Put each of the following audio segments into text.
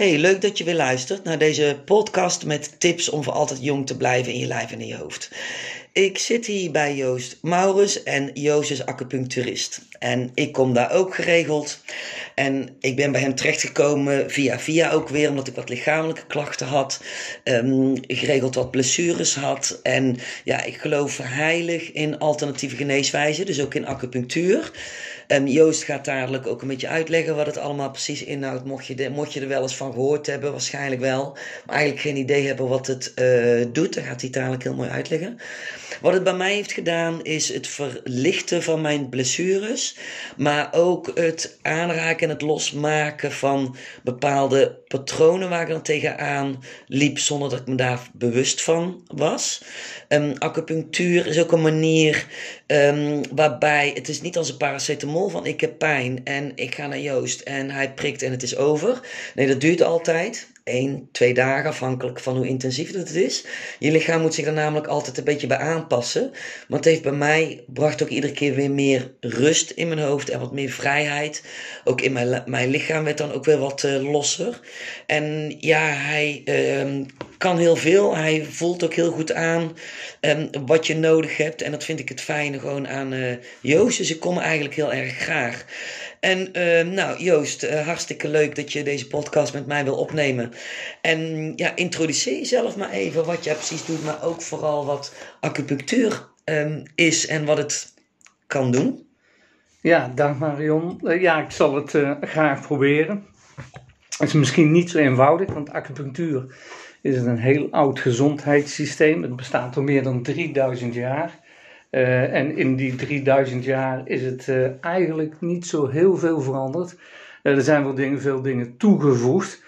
Hey, leuk dat je weer luistert naar deze podcast met tips om voor altijd jong te blijven in je lijf en in je hoofd. Ik zit hier bij Joost Maurus en Joost is acupuncturist. En ik kom daar ook geregeld. En ik ben bij hem terechtgekomen via via ook weer, omdat ik wat lichamelijke klachten had. Um, geregeld wat blessures had. En ja, ik geloof heilig in alternatieve geneeswijzen, dus ook in acupunctuur. Um, Joost gaat dadelijk ook een beetje uitleggen wat het allemaal precies inhoudt. Mocht je, mocht je er wel eens van gehoord hebben, waarschijnlijk wel. Maar eigenlijk geen idee hebben wat het uh, doet, dan gaat hij dadelijk heel mooi uitleggen. Wat het bij mij heeft gedaan is het verlichten van mijn blessures, maar ook het aanraken en het losmaken van bepaalde patronen waar ik dan tegenaan liep zonder dat ik me daar bewust van was. Um, acupunctuur is ook een manier um, waarbij het is niet als een paracetamol van ik heb pijn en ik ga naar Joost en hij prikt en het is over. Nee, dat duurt altijd één, twee dagen, afhankelijk van hoe intensief het is. Je lichaam moet zich er namelijk altijd een beetje bij aanpassen. Maar het heeft bij mij, bracht ook iedere keer weer meer rust in mijn hoofd en wat meer vrijheid. Ook in mijn, mijn lichaam werd dan ook weer wat uh, losser. En ja, hij uh, kan heel veel. Hij voelt ook heel goed aan um, wat je nodig hebt. En dat vind ik het fijne gewoon aan uh, Joost. Dus ik kom eigenlijk heel erg graag. En uh, nou, Joost, uh, hartstikke leuk dat je deze podcast met mij wil opnemen. En ja, introduceer jezelf maar even wat jij precies doet, maar ook vooral wat acupunctuur um, is en wat het kan doen. Ja, dank Marion. Uh, ja, ik zal het graag proberen. Het is misschien niet zo eenvoudig, want acupunctuur is een heel oud gezondheidssysteem. Het bestaat al meer dan 3000 jaar. Uh, en in die 3000 jaar is het uh, eigenlijk niet zo heel veel veranderd. Uh, er zijn wel dingen, veel dingen toegevoegd.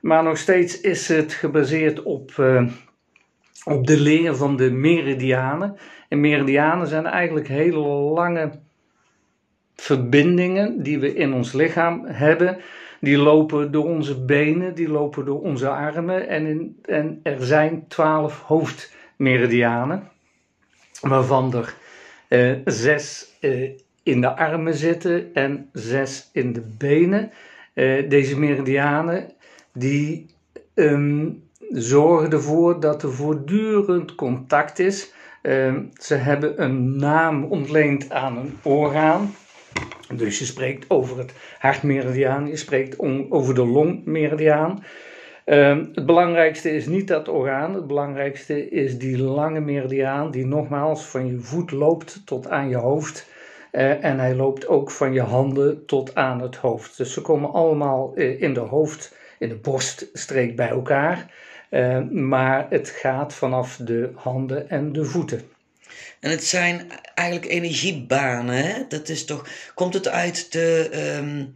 Maar nog steeds is het gebaseerd op, op de leer van de meridianen. En meridianen zijn eigenlijk hele lange verbindingen die we in ons lichaam hebben. Die lopen door onze benen, die lopen door onze armen. En, en er zijn twaalf hoofdmeridianen waarvan er uh, zes uh, in de armen zitten en zes in de benen. Uh, deze meridianen die um, zorgen ervoor dat er voortdurend contact is. Um, ze hebben een naam ontleend aan een orgaan. Dus je spreekt over het hartmeridiaan, je spreekt over de longmeridiaan. Um, het belangrijkste is niet dat orgaan, het belangrijkste is die lange meridiaan die nogmaals van je voet loopt tot aan je hoofd. Uh, en hij loopt ook van je handen tot aan het hoofd. Dus ze komen allemaal uh, in de hoofd, in de borststreek bij elkaar. Uh, maar het gaat vanaf de handen en de voeten. En het zijn eigenlijk energiebanen? Dat is toch, komt het uit de um,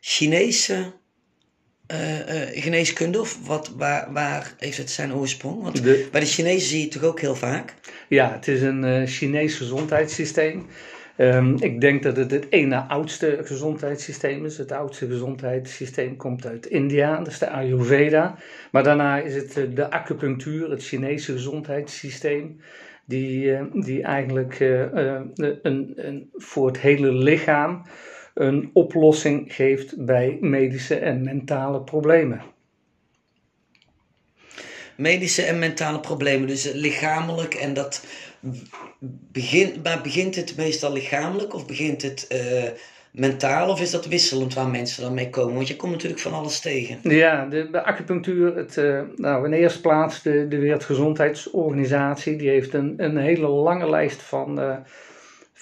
Chinese uh, uh, geneeskunde? Of wat, waar, waar heeft het zijn oorsprong? Want de, bij de Chinezen zie je het toch ook heel vaak? Ja, het is een uh, Chinees gezondheidssysteem. Um, ik denk dat het het ene oudste gezondheidssysteem is. Het oudste gezondheidssysteem komt uit India, dat is de Ayurveda. Maar daarna is het de acupunctuur, het Chinese gezondheidssysteem, die, die eigenlijk een, een, voor het hele lichaam een oplossing geeft bij medische en mentale problemen. Medische en mentale problemen, dus lichamelijk en dat begint, maar begint het meestal lichamelijk of begint het uh, mentaal of is dat wisselend waar mensen dan mee komen? Want je komt natuurlijk van alles tegen. Ja, de, de acupunctuur, het, uh, nou in de eerste plaats de, de Wereldgezondheidsorganisatie, die heeft een, een hele lange lijst van... Uh,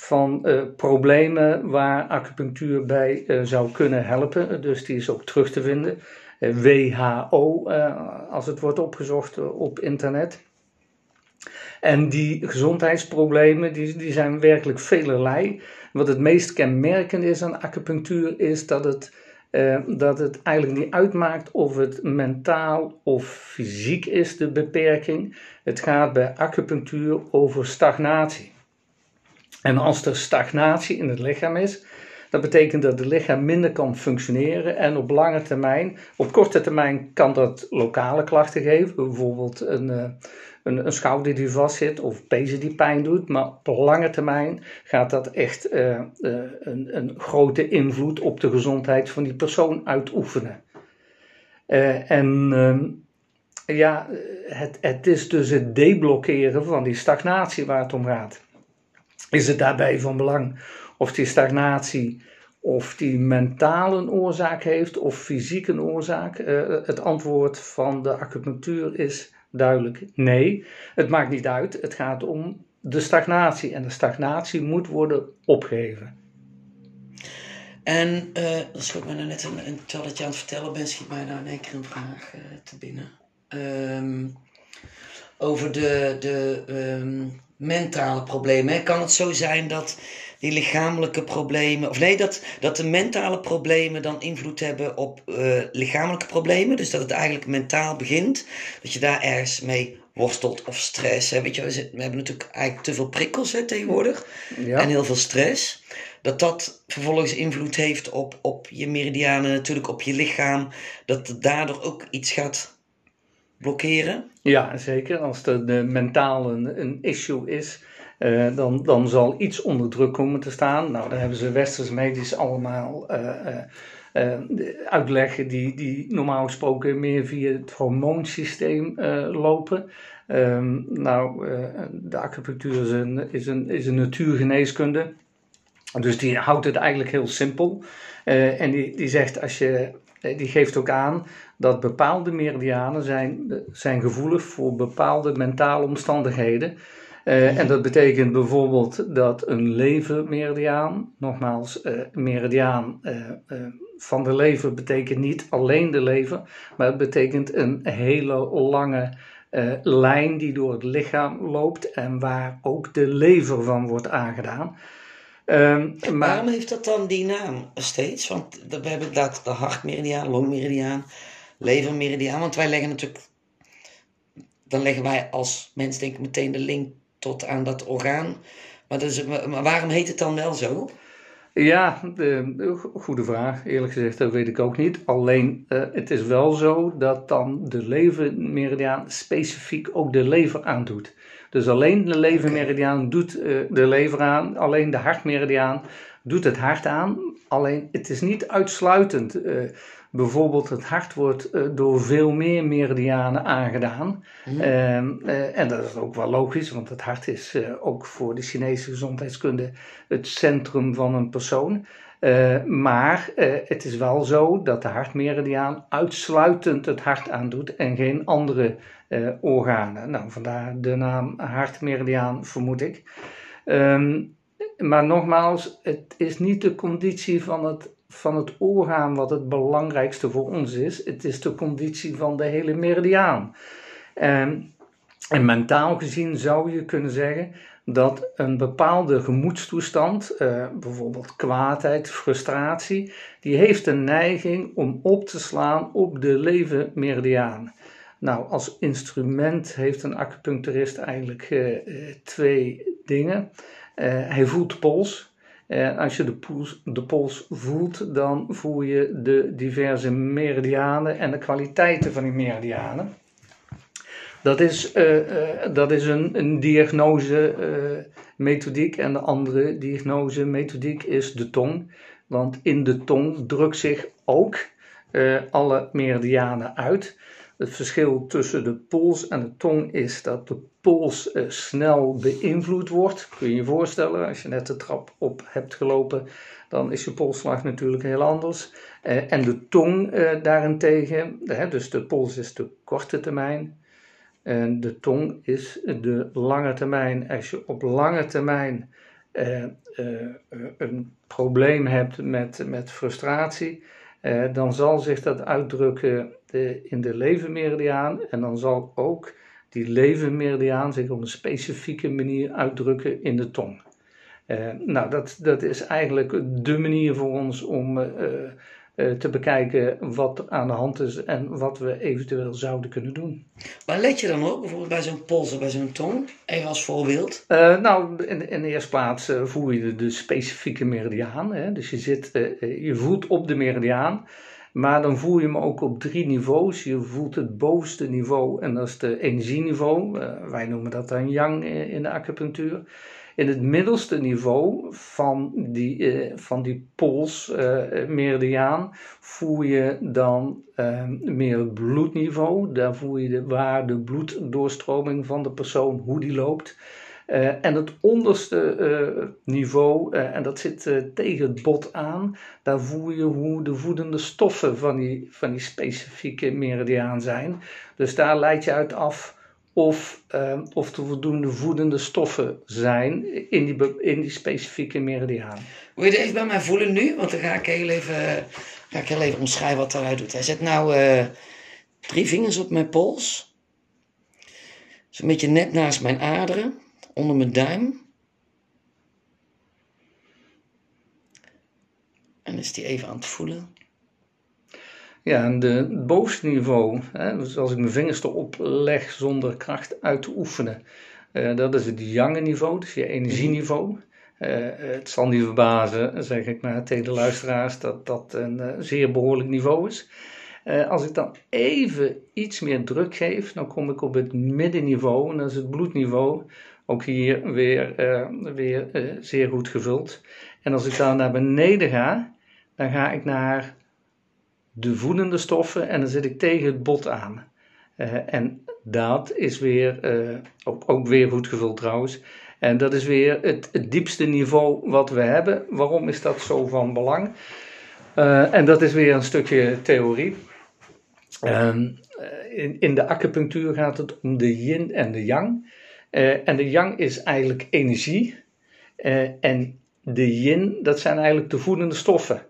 van uh, problemen waar acupunctuur bij uh, zou kunnen helpen. Dus die is ook terug te vinden. Uh, WHO, als het wordt opgezocht op internet. En die gezondheidsproblemen die, die zijn werkelijk velerlei. Wat het meest kenmerkend is aan acupunctuur is dat het, dat het eigenlijk niet uitmaakt of het mentaal of fysiek is, de beperking. Het gaat bij acupunctuur over stagnatie. En als er stagnatie in het lichaam is, dat betekent dat het lichaam minder kan functioneren en op lange termijn, op korte termijn kan dat lokale klachten geven, bijvoorbeeld een, eh, een, een schouder die vastzit of pezen die pijn doet, maar op lange termijn gaat dat echt uh, uh, een, een grote invloed op de gezondheid van die persoon uitoefenen. en ehm, ja, het, het is dus het deblokkeren van die stagnatie waar het om gaat. Is het daarbij van belang of die stagnatie of die mentaal een oorzaak heeft of fysiek een oorzaak? het antwoord van de acupunctuur is duidelijk nee. Het maakt niet uit. Het gaat om de stagnatie. En de stagnatie moet worden opgeheven. En uh, dat schoot mij nou net, een, een, terwijl je aan het vertellen bent, schiet mij nou in één keer een vraag uh, te binnen. Um, over de, de um, mentale problemen. Kan het zo zijn dat die lichamelijke problemen, of nee, dat, dat de mentale problemen dan invloed hebben op uh, lichamelijke problemen? Dus dat het eigenlijk mentaal begint, dat je daar ergens mee worstelt of stress. Hè? Weet je, we hebben natuurlijk eigenlijk te veel prikkels hè, tegenwoordig ja. en heel veel stress. Dat dat vervolgens invloed heeft op, op je meridianen, natuurlijk op je lichaam. Dat het daardoor ook iets gaat blokkeren. Ja, zeker. Als de, de mentaal een, issue is, uh, dan, dan zal iets onder druk komen te staan. Nou, daar hebben ze westers medisch allemaal uh, uh, uitleggen die, die normaal gesproken meer via het hormoonsysteem lopen. Um, nou, de acupunctuur is een, is, een, is een natuurgeneeskunde. Dus die houdt het eigenlijk heel simpel. en die, die zegt als je die geeft ook aan dat bepaalde meridianen zijn, zijn gevoelig voor bepaalde mentale omstandigheden. Uh, en dat betekent bijvoorbeeld dat een levermeridiaan, nogmaals, uh, meridiaan uh, van de lever betekent niet alleen de lever, maar het betekent een hele lange lijn die door het lichaam loopt en waar ook de lever van wordt aangedaan. Um, maar... Waarom heeft dat dan die naam steeds? Want we hebben dat de hartmeridiaan, longmeridiaan, levermeridiaan. Want wij leggen natuurlijk, dan leggen wij als mens denk ik meteen de link tot aan dat orgaan. Maar, dus, maar waarom heet het dan wel zo? Ja, de, goede vraag. Eerlijk gezegd, dat weet ik ook niet. Alleen, uh, het is wel zo dat dan de levermeridiaan specifiek ook de lever aandoet. Dus alleen de levermeridiaan doet uh, de lever aan, alleen de hartmeridiaan doet het hart aan. Alleen, het is niet uitsluitend. Uh, Bijvoorbeeld het hart wordt uh, door veel meer meridianen aangedaan. Mm. Uh, en dat is ook wel logisch, want het hart is ook voor de Chinese gezondheidskunde het centrum van een persoon. Maar het is wel zo dat de hartmeridiaan uitsluitend het hart aandoet en geen andere organen. Nou, vandaar de naam hartmeridiaan, vermoed ik. Um, maar nogmaals, het is niet de conditie van het van het orgaan wat het belangrijkste voor ons is. Het is de conditie van de hele meridiaan. En, en mentaal gezien zou je kunnen zeggen dat een bepaalde gemoedstoestand, uh, bijvoorbeeld kwaadheid, frustratie, die heeft een neiging om op te slaan op de levenmeridiaan. Nou, als instrument heeft een acupuncturist eigenlijk uh, twee dingen. Hij voelt pols, en als je de pols, de pols voelt, dan voel je de diverse meridianen en de kwaliteiten van die meridianen. Dat is, uh, uh, dat is een, een diagnose-methodiek. Uh, en de andere diagnose-methodiek is de tong. Want in de tong drukt zich ook alle meridianen uit. Het verschil tussen de pols en de tong is dat de pols snel beïnvloed wordt. Kun je je voorstellen, als je net de trap op hebt gelopen, dan is je polsslag natuurlijk heel anders. En de tong daarentegen, dus de pols is de korte termijn. En de tong is de lange termijn. Als je op lange termijn een probleem hebt met, met frustratie, dan zal zich dat uitdrukken in de levenmeridiaan. En dan zal ook die levenmeridiaan zich op een specifieke manier uitdrukken in de tong. Nou, dat, dat is eigenlijk de manier voor ons om te bekijken wat aan de hand is en wat we eventueel zouden kunnen doen. Waar let je dan op, bijvoorbeeld bij zo'n pols of bij zo'n tong? Even als voorbeeld. nou, in, in, de eerste plaats voel je de, de specifieke meridiaan. Hè? Dus je, zit, je voelt op de meridiaan. Maar dan voel je hem ook op drie niveaus. Je voelt het bovenste niveau en dat is de energieniveau. Wij noemen dat dan yang in de acupunctuur. In het middelste niveau van die, uh, van die polsmeridiaan uh, voel je dan uh, meer het bloedniveau. Daar voel je de, waar de bloeddoorstroming van de persoon, hoe die loopt. Uh, en het onderste niveau, en dat zit tegen het bot aan, daar voel je hoe de voedende stoffen van die, van die specifieke meridiaan zijn. Dus daar leid je uit af of, of er voldoende voedende stoffen zijn in die, in die specifieke meridiaan. Wil je het even bij mij voelen nu? Want dan ga ik heel even, ga ik heel even omschrijven wat eruit doet. Hij zet nou drie vingers op mijn pols. Zo'n beetje net naast mijn aderen onder mijn duim. En is die even aan het voelen. Ja, en de, het bovenste niveau, hè, dus als ik mijn vingers erop leg zonder kracht uit te oefenen, uh, dat is het yang niveau, dus je energieniveau. Uh, het zal niet verbazen, zeg ik maar tegen de luisteraars, dat dat een uh, zeer behoorlijk niveau is. als ik dan even iets meer druk geef, dan kom ik op het middenniveau, en dat is het bloedniveau. Ook hier weer, weer zeer goed gevuld. En als ik dan naar beneden ga, dan ga ik naar de voedende stoffen en dan zit ik tegen het bot aan. Uh, en dat is weer, ook, ook weer goed gevuld trouwens. En dat is weer het, diepste niveau wat we hebben. Waarom is dat zo van belang? en dat is weer een stukje theorie. Ehm, in, in de acupunctuur gaat het om de yin en de yang. En de yang is eigenlijk energie. En de yin, dat zijn eigenlijk de voedende stoffen.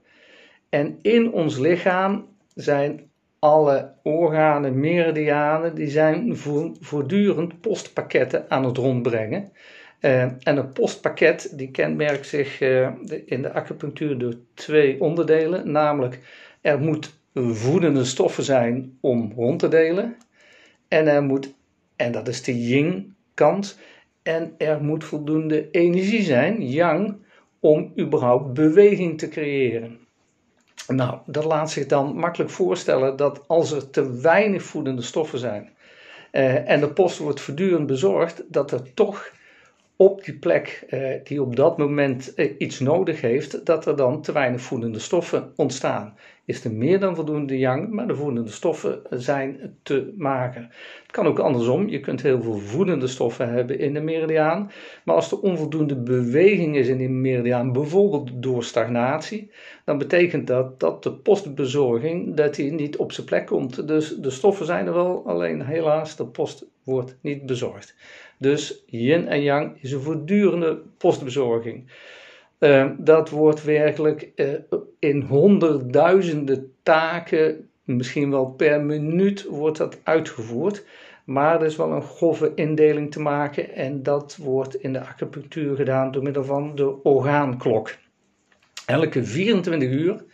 En in ons lichaam zijn alle organen, meridianen, die zijn voortdurend postpakketten aan het rondbrengen. Uh, en een postpakket die kenmerkt zich de, in de acupunctuur door twee onderdelen. Namelijk, er moet voedende stoffen zijn om rond te delen. En er moet, en dat is de yin kant. En er moet voldoende energie zijn, yang, om überhaupt beweging te creëren. Nou, dat laat zich dan makkelijk voorstellen dat als er te weinig voedende stoffen zijn eh, en de post wordt voortdurend bezorgd, dat er toch op die plek eh, die op dat moment eh, iets nodig heeft, dat er dan te weinig voedende stoffen ontstaan. Is er meer dan voldoende yang, maar de voedende stoffen zijn te maken. Het kan ook andersom, je kunt heel veel voedende stoffen hebben in de meridiaan, maar als er onvoldoende beweging is in die meridiaan, bijvoorbeeld door stagnatie, dan betekent dat dat de postbezorging dat die niet op zijn plek komt. Dus de stoffen zijn er wel, alleen helaas de post wordt niet bezorgd. Dus yin en yang is een voortdurende postbezorging. Uh, dat wordt werkelijk uh, in honderdduizenden taken, misschien wel per minuut, wordt dat uitgevoerd. Maar er is wel een grove indeling te maken en dat wordt in de acupunctuur gedaan door middel van de orgaanklok. Elke 24 uur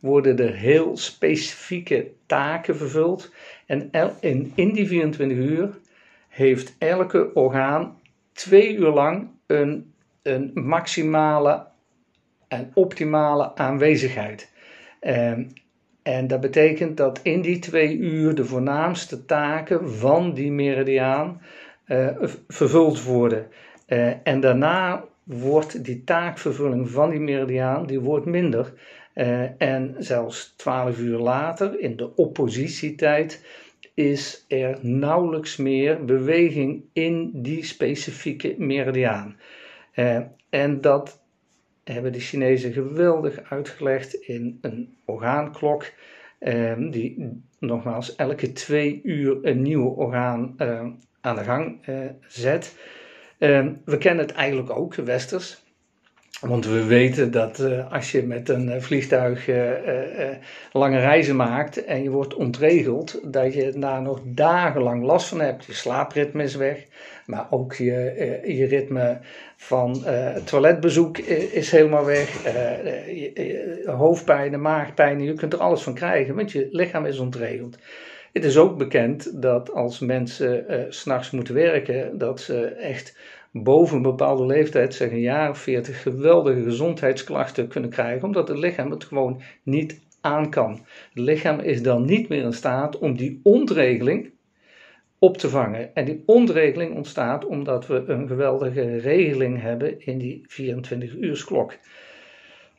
worden er heel specifieke taken vervuld en in, in die 24 uur heeft elke orgaan twee uur lang een, een maximale en optimale aanwezigheid. En, en dat betekent dat in die twee uur de voornaamste taken van die meridiaan uh, vervuld worden. Uh, en daarna wordt die taakvervulling van die meridiaan die wordt minder. Uh, en zelfs twaalf uur later, in de oppositietijd, is er nauwelijks meer beweging in die specifieke meridiaan. Uh, en dat hebben de Chinezen geweldig uitgelegd in een orgaanklok, uh, die nogmaals elke twee uur een nieuw orgaan uh, aan de gang zet. we kennen het eigenlijk ook, westers. Want we weten dat uh, als je met een uh, vliegtuig uh, lange reizen maakt en je wordt ontregeld, dat je daar nog dagenlang last van hebt. Je slaapritme is weg, maar ook je, je ritme van toiletbezoek is helemaal weg. Je, hoofdpijn, maagpijn, je kunt er alles van krijgen, want je lichaam is ontregeld. Het is ook bekend dat als mensen s s'nachts moeten werken, dat ze echt boven een bepaalde leeftijd, zeg een jaar of veertig, geweldige gezondheidsklachten kunnen krijgen, omdat het lichaam het gewoon niet aan kan. Het lichaam is dan niet meer in staat om die ontregeling op te vangen. En die ontregeling ontstaat omdat we een geweldige regeling hebben in die 24-uursklok.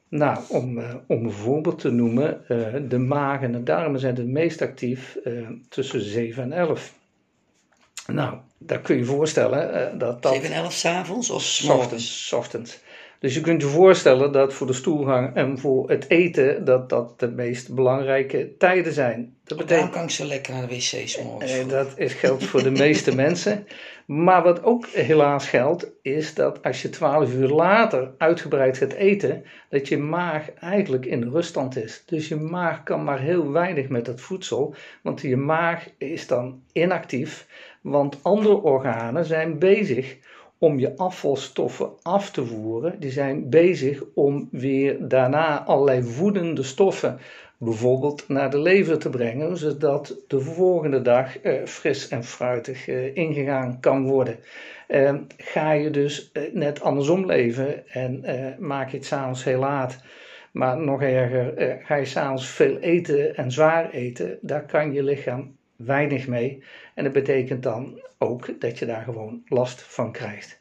Nou, om, uh, om een voorbeeld te noemen, uh, de maag en de darmen zijn het meest actief uh, tussen 7 en 11. Nou, daar kun je voorstellen dat dat... 7 en 11 s'avonds of s ochtends? ochtends. Dus je kunt je voorstellen dat voor de stoelgang en voor het eten dat dat de meest belangrijke tijden zijn. Dat betekent... kan ik zo lekker naar de wc morgens. Eh, dat is, geldt voor de meeste mensen. Maar wat ook helaas geldt, is dat als je 12 uur later uitgebreid gaat eten, dat je maag eigenlijk in ruststand is. Dus je maag kan maar heel weinig met dat voedsel, want je maag is dan inactief, want andere organen zijn bezig om je afvalstoffen af te voeren. Die zijn bezig om weer daarna allerlei voedende stoffen, bijvoorbeeld naar de lever te brengen, zodat de volgende dag eh, fris en fruitig eh, ingegaan kan worden. Eh, ga je dus eh, net andersom leven en eh, maak je het s'avonds heel laat. Maar nog erger, eh, ga je s'avonds veel eten en zwaar eten, daar kan je lichaam weinig mee. En dat betekent dan ook dat je daar gewoon last van krijgt.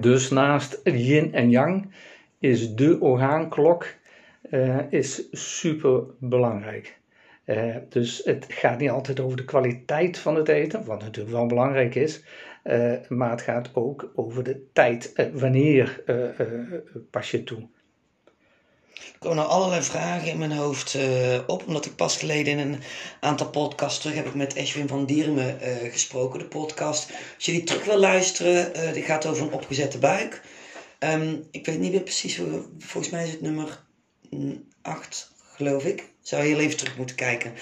Dus naast yin en yang is de orgaanklok uh, is super belangrijk. Uh, dus het gaat niet altijd over de kwaliteit van het eten, wat natuurlijk wel belangrijk is, uh, maar het gaat ook over de tijd. wanneer pas je toe? Er komen nou allerlei vragen in mijn hoofd uh, op. Omdat ik pas geleden in een aantal podcasts terug heb ik met Ashwin van Diermen uh, gesproken. De podcast. Als je die terug wil luisteren, uh, die gaat over een opgezette buik. Um, ik weet niet meer precies, volgens mij is het nummer 8, geloof ik. Zou heel even terug moeten kijken.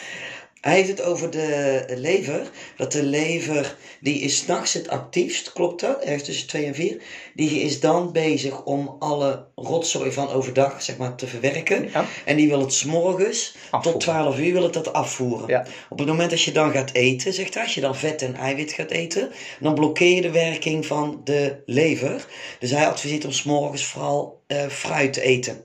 Hij heeft het over de lever. Dat de lever, die is s'nachts het actiefst, klopt dat? Ergens tussen 2 en 4. Die is dan bezig om alle rotzooi van overdag, zeg maar, te verwerken. Ja. En die wil het s'morgens tot 12 uur wil het dat afvoeren. Ja. Op het moment dat je dan gaat eten, zegt hij, als je dan vet en eiwit gaat eten, dan blokkeer je de werking van de lever. Dus hij adviseert om s'morgens vooral uh, fruit te eten.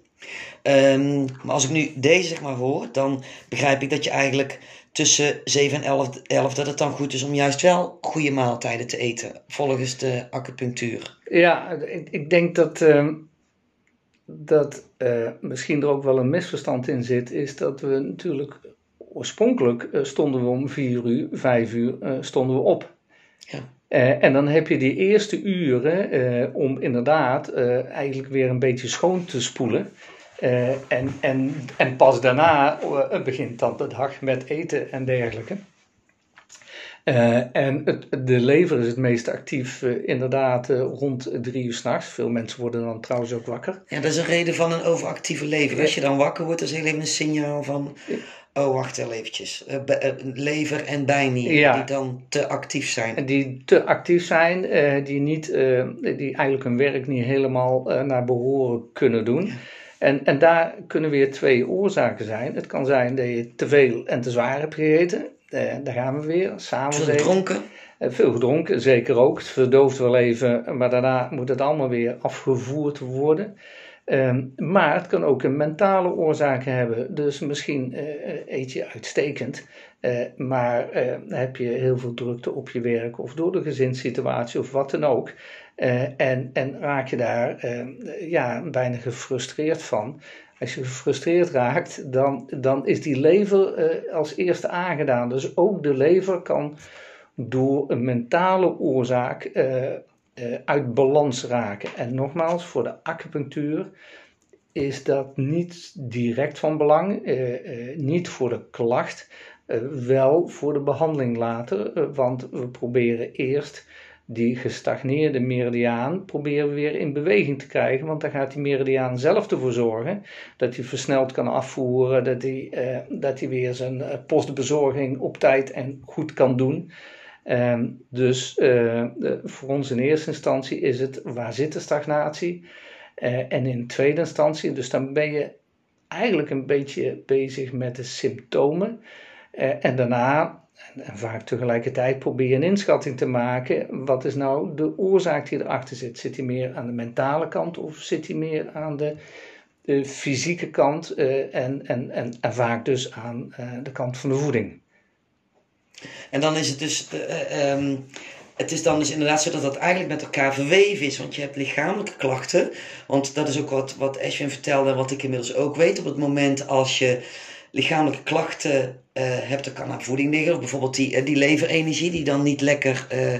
Um, maar als ik nu deze zeg maar hoor, dan begrijp ik dat je eigenlijk tussen 7 en 11, 11 dat het dan goed is om juist wel goede maaltijden te eten, volgens de acupunctuur. Ja, ik, ik denk dat, uh, dat uh, misschien er ook wel een misverstand in zit, is dat we natuurlijk oorspronkelijk uh, stonden we om 4 uur, 5 uur uh, stonden we op. Ja. en dan heb je die eerste uren om inderdaad eigenlijk weer een beetje schoon te spoelen. Uh, en, en, en pas daarna uh, begint dan de dag met eten en dergelijke. Uh, en het, de lever is het meest actief inderdaad rond drie uur s'nachts. Veel mensen worden dan trouwens ook wakker. Ja, dat is een reden van een overactieve lever. Als je dan wakker wordt, is heel even een signaal van... Oh, wacht heel eventjes. lever en bijnieren die dan te actief zijn. Die te actief zijn, die, niet, die eigenlijk hun werk niet helemaal naar behoren kunnen doen. En, en daar kunnen weer twee oorzaken zijn. Het kan zijn dat je te veel en te zwaar hebt gegeten. Eh, daar gaan we weer. Samen veel gedronken? Eh, veel gedronken, zeker ook. Het verdooft wel even, maar daarna moet het allemaal weer afgevoerd worden. Um, maar het kan ook een mentale oorzaak hebben. Dus misschien uh, eet je uitstekend, uh, maar uh, heb je heel veel drukte op je werk of door de gezinssituatie of wat dan ook. En, en raak je daar ja, bijna gefrustreerd van. Als je gefrustreerd raakt, dan, dan is die lever als eerste aangedaan. Dus ook de lever kan door een mentale oorzaak uit balans raken. En nogmaals, voor de acupunctuur is dat niet direct van belang, niet voor de klacht, wel voor de behandeling later, want we proberen eerst die gestagneerde meridiaan proberen we weer in beweging te krijgen, want dan gaat die meridiaan zelf ervoor zorgen dat hij versneld kan afvoeren, dat hij, dat hij weer zijn postbezorging op tijd en goed kan doen. Um, dus uh, voor ons in eerste instantie is het waar zit de stagnatie? En in tweede instantie, dus dan ben je eigenlijk een beetje bezig met de symptomen. En daarna, en vaak tegelijkertijd, probeer je een inschatting te maken. Wat is nou de oorzaak die erachter zit? Zit hij meer aan de mentale kant of zit hij meer aan de, fysieke kant? en, en, en, en vaak dus aan de kant van de voeding. En dan is het dus, uh, um, het is dan dus inderdaad zo dat dat eigenlijk met elkaar verweven is. Want je hebt lichamelijke klachten. Want dat is ook wat, wat Ashwin vertelde en wat ik inmiddels ook weet. Op het moment als je lichamelijke klachten uh, hebt, dan kan aan voeding liggen. Bijvoorbeeld die, die leverenergie die dan niet lekker uh,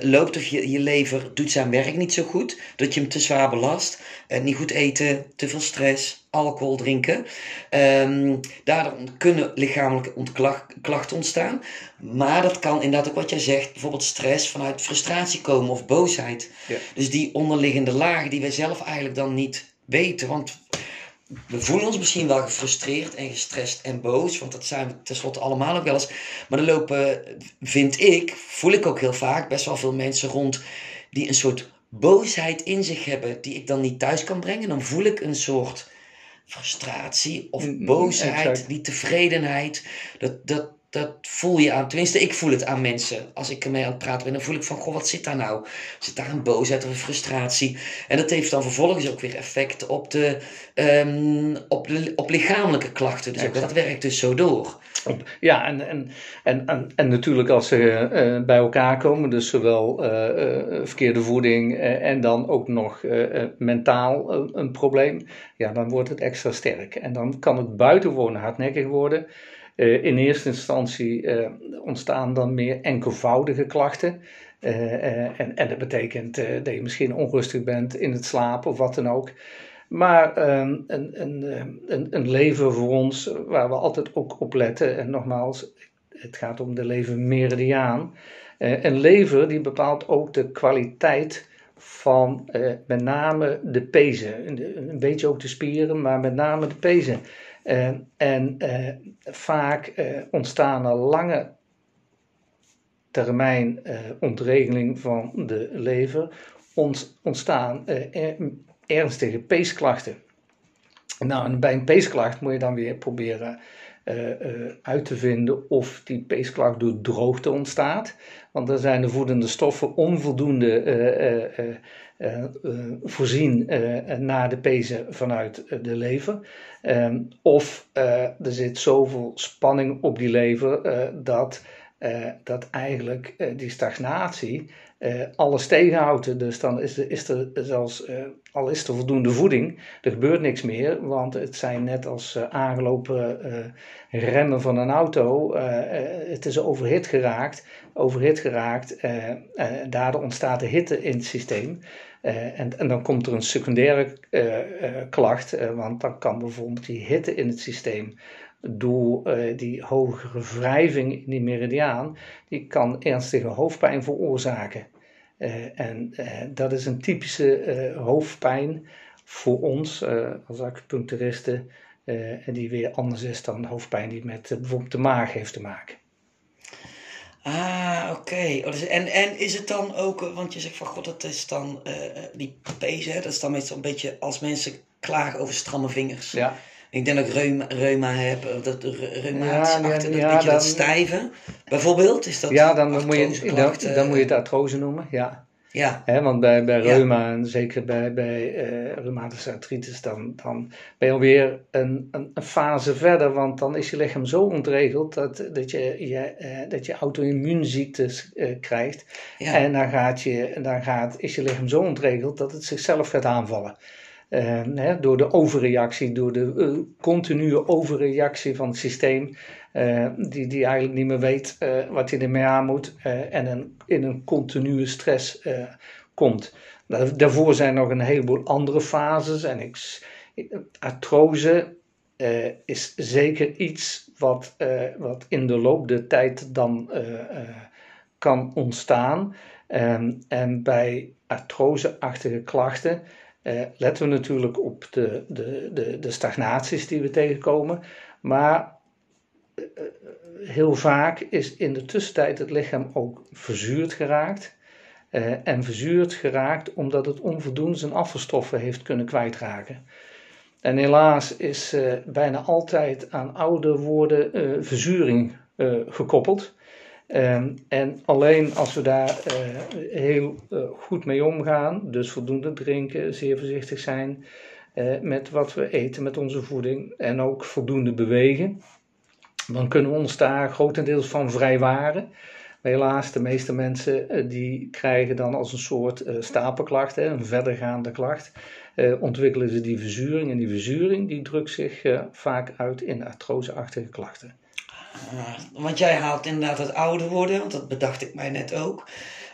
loopt of je, je lever doet zijn werk niet zo goed, dat je hem te zwaar belast, niet goed eten, te veel stress, alcohol drinken. Um, daardoor kunnen lichamelijke klachten ontstaan. Maar dat kan inderdaad ook wat jij zegt, bijvoorbeeld stress vanuit frustratie komen of boosheid. Ja. Dus die onderliggende lagen die wij zelf eigenlijk dan niet weten. Want we voelen ons misschien wel gefrustreerd en gestrest en boos, want dat zijn we tenslotte allemaal ook wel eens. Maar er lopen, vind ik, voel ik ook heel vaak, best wel veel mensen rond die een soort boosheid in zich hebben, die ik dan niet thuis kan brengen. Dan voel ik een soort frustratie of mm, mm, boosheid, die tevredenheid. Dat, dat, dat voel je aan. Tenminste, ik voel het aan mensen. Als ik ermee aan het praten ben, dan voel ik van, goh, wat zit daar nou? Zit daar een boosheid of een frustratie? En dat heeft dan vervolgens ook weer effect op, de, um, op, de, op lichamelijke klachten. Dus ook dat werkt dus zo door. Ja, en, en, en, en, en natuurlijk als ze uh, bij elkaar komen, dus zowel uh, uh, verkeerde voeding en dan ook nog mentaal een probleem, ja, dan wordt het extra sterk. En dan kan het buitengewoon hardnekkig worden. Uh, in eerste instantie uh, ontstaan dan meer enkelvoudige klachten. Uh, en, en dat betekent dat je misschien onrustig bent in het slapen of wat dan ook. Maar ehm, een, een, een, een leven voor ons waar we altijd ook op letten. En nogmaals, het gaat om de leven meridiaan. een lever die bepaalt ook de kwaliteit van met name de pezen. Een beetje ook de spieren, maar met name de pezen. Uh, en uh, vaak uh, ontstaan er lange termijn ontregeling van de lever, ont, ontstaan ernstige peesklachten. Nou, bij een peesklacht moet je dan weer proberen uit te vinden of die peesklacht door droogte ontstaat. Want dan zijn de voedende stoffen onvoldoende uh, voorzien naar de pezen vanuit de lever. Ehm, of er zit zoveel spanning op die lever dat, dat eigenlijk die stagnatie alles tegenhoudt. Dus dan is er, is er zelfs, al is er voldoende voeding, er gebeurt niks meer. Want het zijn net als aangelopen remmen van een auto. het is overhit geraakt. Overhit geraakt. daardoor ontstaat er hitte in het systeem. En, en, dan komt er een secundaire klacht, want dan kan bijvoorbeeld die hitte in het systeem door die hogere wrijving in die meridiaan, die kan ernstige hoofdpijn veroorzaken. En dat is een typische hoofdpijn voor ons als acupuncturisten, en die weer anders is dan hoofdpijn die met bijvoorbeeld de maag heeft te maken. Ah, oké. Oh, dus, en, en is het dan ook, eh, want je zegt van god, dat is dan uh, die pezen, dat is dan meestal een beetje als mensen klagen over stramme vingers. Ja. Ik denk dat ik reuma, reuma heb, dat reumatisch ja, achter, ja, beetje dat stijve. Bijvoorbeeld, is dat Ja, dan, moet je, dan, dan moet je het artrose noemen, ja. Ja. want bij, bij reuma en zeker bij, bij uh, reumatische artritis, dan, dan ben je alweer een, een, een, fase verder. Want dan is je lichaam zo ontregeld dat, dat je, je, uh, dat je auto-immuunziektes uh, krijgt. Ja. En dan, gaat je, dan gaat, is je lichaam zo ontregeld dat het zichzelf gaat aanvallen. Hè, door de overreactie, door de continue overreactie van het systeem. Uh, die, die eigenlijk niet meer weet wat hij ermee aan moet en in een continue stress komt. Daarvoor zijn nog een heleboel andere fases en ik, artrose is zeker iets wat, wat in de loop der tijd dan kan ontstaan. Um, en bij artroseachtige klachten letten we natuurlijk op de, de, de, de stagnaties die we tegenkomen. Maar heel vaak is in de tussentijd het lichaam ook verzuurd geraakt. Uh, en verzuurd geraakt omdat het onvoldoende zijn afvalstoffen heeft kunnen kwijtraken. En helaas is uh, bijna altijd aan oude woorden uh, verzuring gekoppeld. Ehm, en alleen als we daar heel goed mee omgaan, dus voldoende drinken, zeer voorzichtig zijn met wat we eten, met onze voeding en ook voldoende bewegen, dan kunnen we ons daar grotendeels van vrijwaren. Helaas, de meeste mensen eh, die krijgen dan als een soort stapelklacht, hè, een verdergaande klacht, ontwikkelen ze die verzuring. En die verzuring die drukt zich vaak uit in artroseachtige klachten. Want jij haalt inderdaad het ouder worden, want dat bedacht ik mij net ook.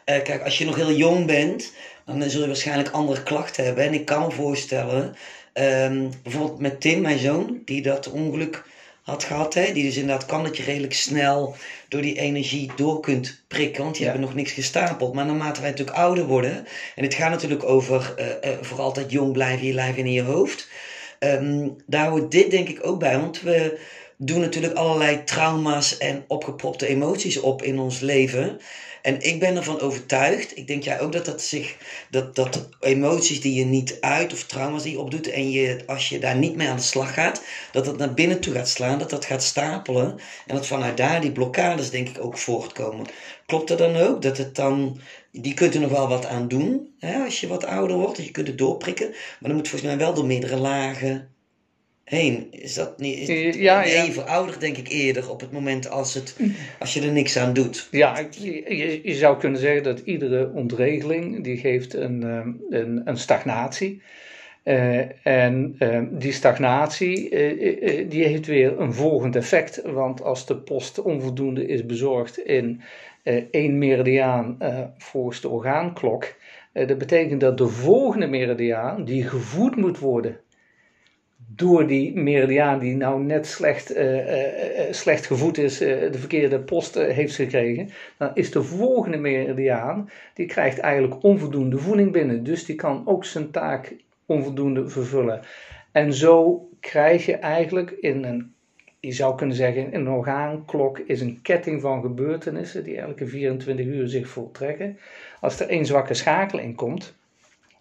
kijk, als je nog heel jong bent, dan zul je waarschijnlijk andere klachten hebben. En ik kan me voorstellen, um, bijvoorbeeld met Tim, mijn zoon, die dat ongeluk had gehad. Hè? Die dus inderdaad kan dat je redelijk snel door die energie door kunt prikken. Want die hebben nog niks gestapeld. Maar naarmate wij natuurlijk ouder worden. En het gaat natuurlijk over uh, uh, voor altijd jong blijven in je lijf en in je hoofd. Um, daar hoort dit denk ik ook bij. Want we doen natuurlijk allerlei trauma's en opgepropte emoties op in ons leven. En ik ben ervan overtuigd, ik denk jij ook dat dat zich, dat, dat emoties die je niet uit of trauma's die je opdoet en je, als je daar niet mee aan de slag gaat, dat dat naar binnen toe gaat slaan, dat dat gaat stapelen en dat vanuit daar die blokkades denk ik ook voortkomen. Klopt dat dan ook? Dat het dan, die kunt er nog wel wat aan doen hè, als je wat ouder wordt, dus je kunt het doorprikken, maar dan moet volgens mij wel door meerdere lagen heen. Is dat niet is eh, ja, ja. je verouderd, denk ik eerder op het moment als, het, als je er niks aan doet? Ja, je, je zou kunnen zeggen dat iedere ontregeling die geeft een, eh, een, een stagnatie. Uh, en uh, die stagnatie uh, die heeft weer een volgend effect. Want als de post onvoldoende is bezorgd in één meridiaan volgens de orgaanklok, dat betekent dat de volgende meridiaan, die gevoed moet worden door die meridiaan die nou net slecht, uh, uh, slecht gevoed is, de verkeerde post heeft gekregen, dan is de volgende meridiaan, die krijgt eigenlijk onvoldoende voeding binnen. Dus die kan ook zijn taak onvoldoende vervullen. En zo krijg je eigenlijk in een, je zou kunnen zeggen, een orgaanklok is een ketting van gebeurtenissen die elke 24 uur zich voltrekken. Als er één zwakke schakel in komt,